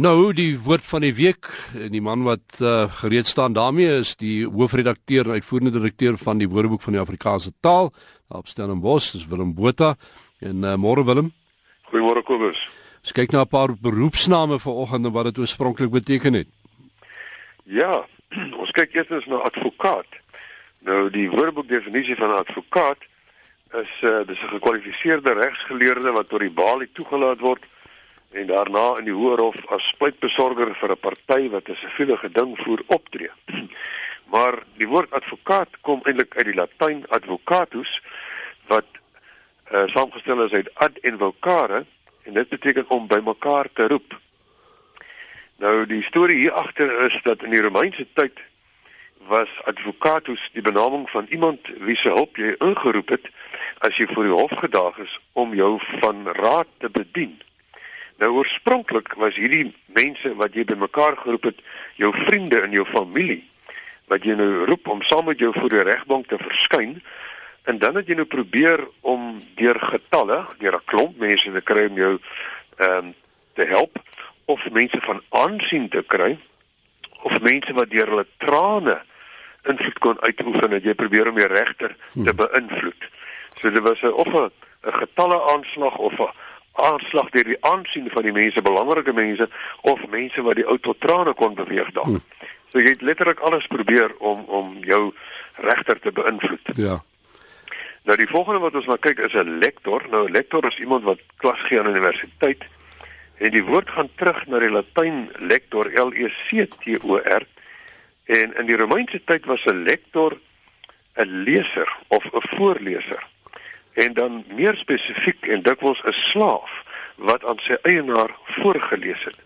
Nou die woord van die week die man wat uh, gereed staan daarmee is die hoofredakteur en uitvoerende direkteur van die Woordeboek van die Afrikaanse taal op Stellenbosch, dis Willem Botha. En uh, môre Willem. Goeiemôre Kobus. Ons kyk na 'n paar beroepsname vanoggend en wat dit oorspronklik beteken het. Ja, ons kyk eers na advokaat. Nou die Woordeboek definisie van 'n advokaat is uh, dis 'n gekwalifiseerde regsgeleerde wat tot die balie toegelaat word en daarna in die Hoërhof as spytbesorger vir 'n party wat 'n siviele geding voer optree. maar die woord advokaat kom eintlik uit die Latyn advocatus wat uh, saamgestel is uit ad en vocare en dit beteken om bymekaar te roep. Nou die storie hier agter is dat in die Romeinse tyd was advocatus die benaming van iemand wie se hulp jy ingeroep het as jy voor die hof gedaag is om jou van raad te bedien. Nou oorspronklik was hierdie mense wat jy bymekaar geroep het, jou vriende in jou familie wat jy nou roep om saam met jou voor die regbank te verskyn en dan het jy nou probeer om deur getalle, deur 'n klomp mense te kry om jou ehm um, te help of mense van aansien te kry of mense wat deur hulle trane invloed kon uitoefen dat jy probeer om die regter te hmm. beïnvloed. So dit was 'n of 'n getalle aanslag of 'n aanslag deur die aansien van die mense, belangrike mense of mense wat die ou tot trane kon beweeg dalk. Hmm. So jy het letterlik alles probeer om om jou regter te beïnvloed. Ja. Nou die volgende wat ons na kyk is 'n lektor. Nou 'n lektor is iemand wat klas gee aan 'n universiteit. En die woord gaan terug na die Latyn lector L E C T O R. En in die Romeinse tyd was 'n lektor 'n leser of 'n voorleser en dan meer spesifiek en dikwels 'n slaaf wat aan sy eienaar voorgeles het.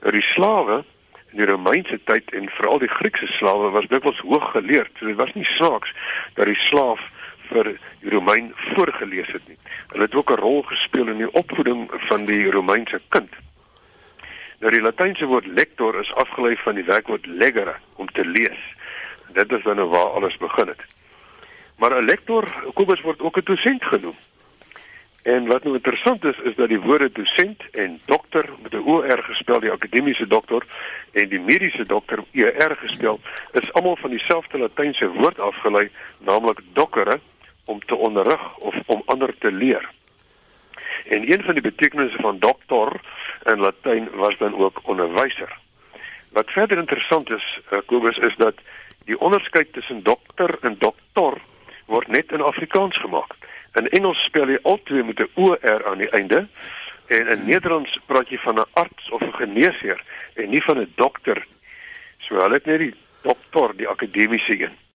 Nou die slawe in die Romeinse tyd en veral die Griekse slawe was dikwels hoog geleerd. So dit was nie saaks dat die slaaf vir die Romein voorgeles het nie. Hulle het ook 'n rol gespeel in die opvoeding van die Romeinse kind. Nou die Latynse woord lector is afgelei van die werkwoord legere om te lees. Dit is dan nou waar alles begin het. Maar 'n lektor, Kobus word ook 'n dosent genoem. En wat nou interessant is, is dat die woorde dosent en dokter met 'n OR gespel, die akademiese dokter en die mediese dokter ER gespel, is almal van dieselfde latynse woord afgelei, naamlik doccere om te onderrig of om ander te leer. En een van die betekenisse van dokter in Latyn was dan ook onderwyser. Wat verder interessant is, uh, Kobus, is dat die onderskeid tussen dokter en dokter word net in Afrikaans gemaak. In Engels spel jy altyd met 'n OR aan die einde en in Nederlands praat jy van 'n arts of 'n geneesheer en nie van 'n dokter. So hulle het net die dokter, die akademiese een.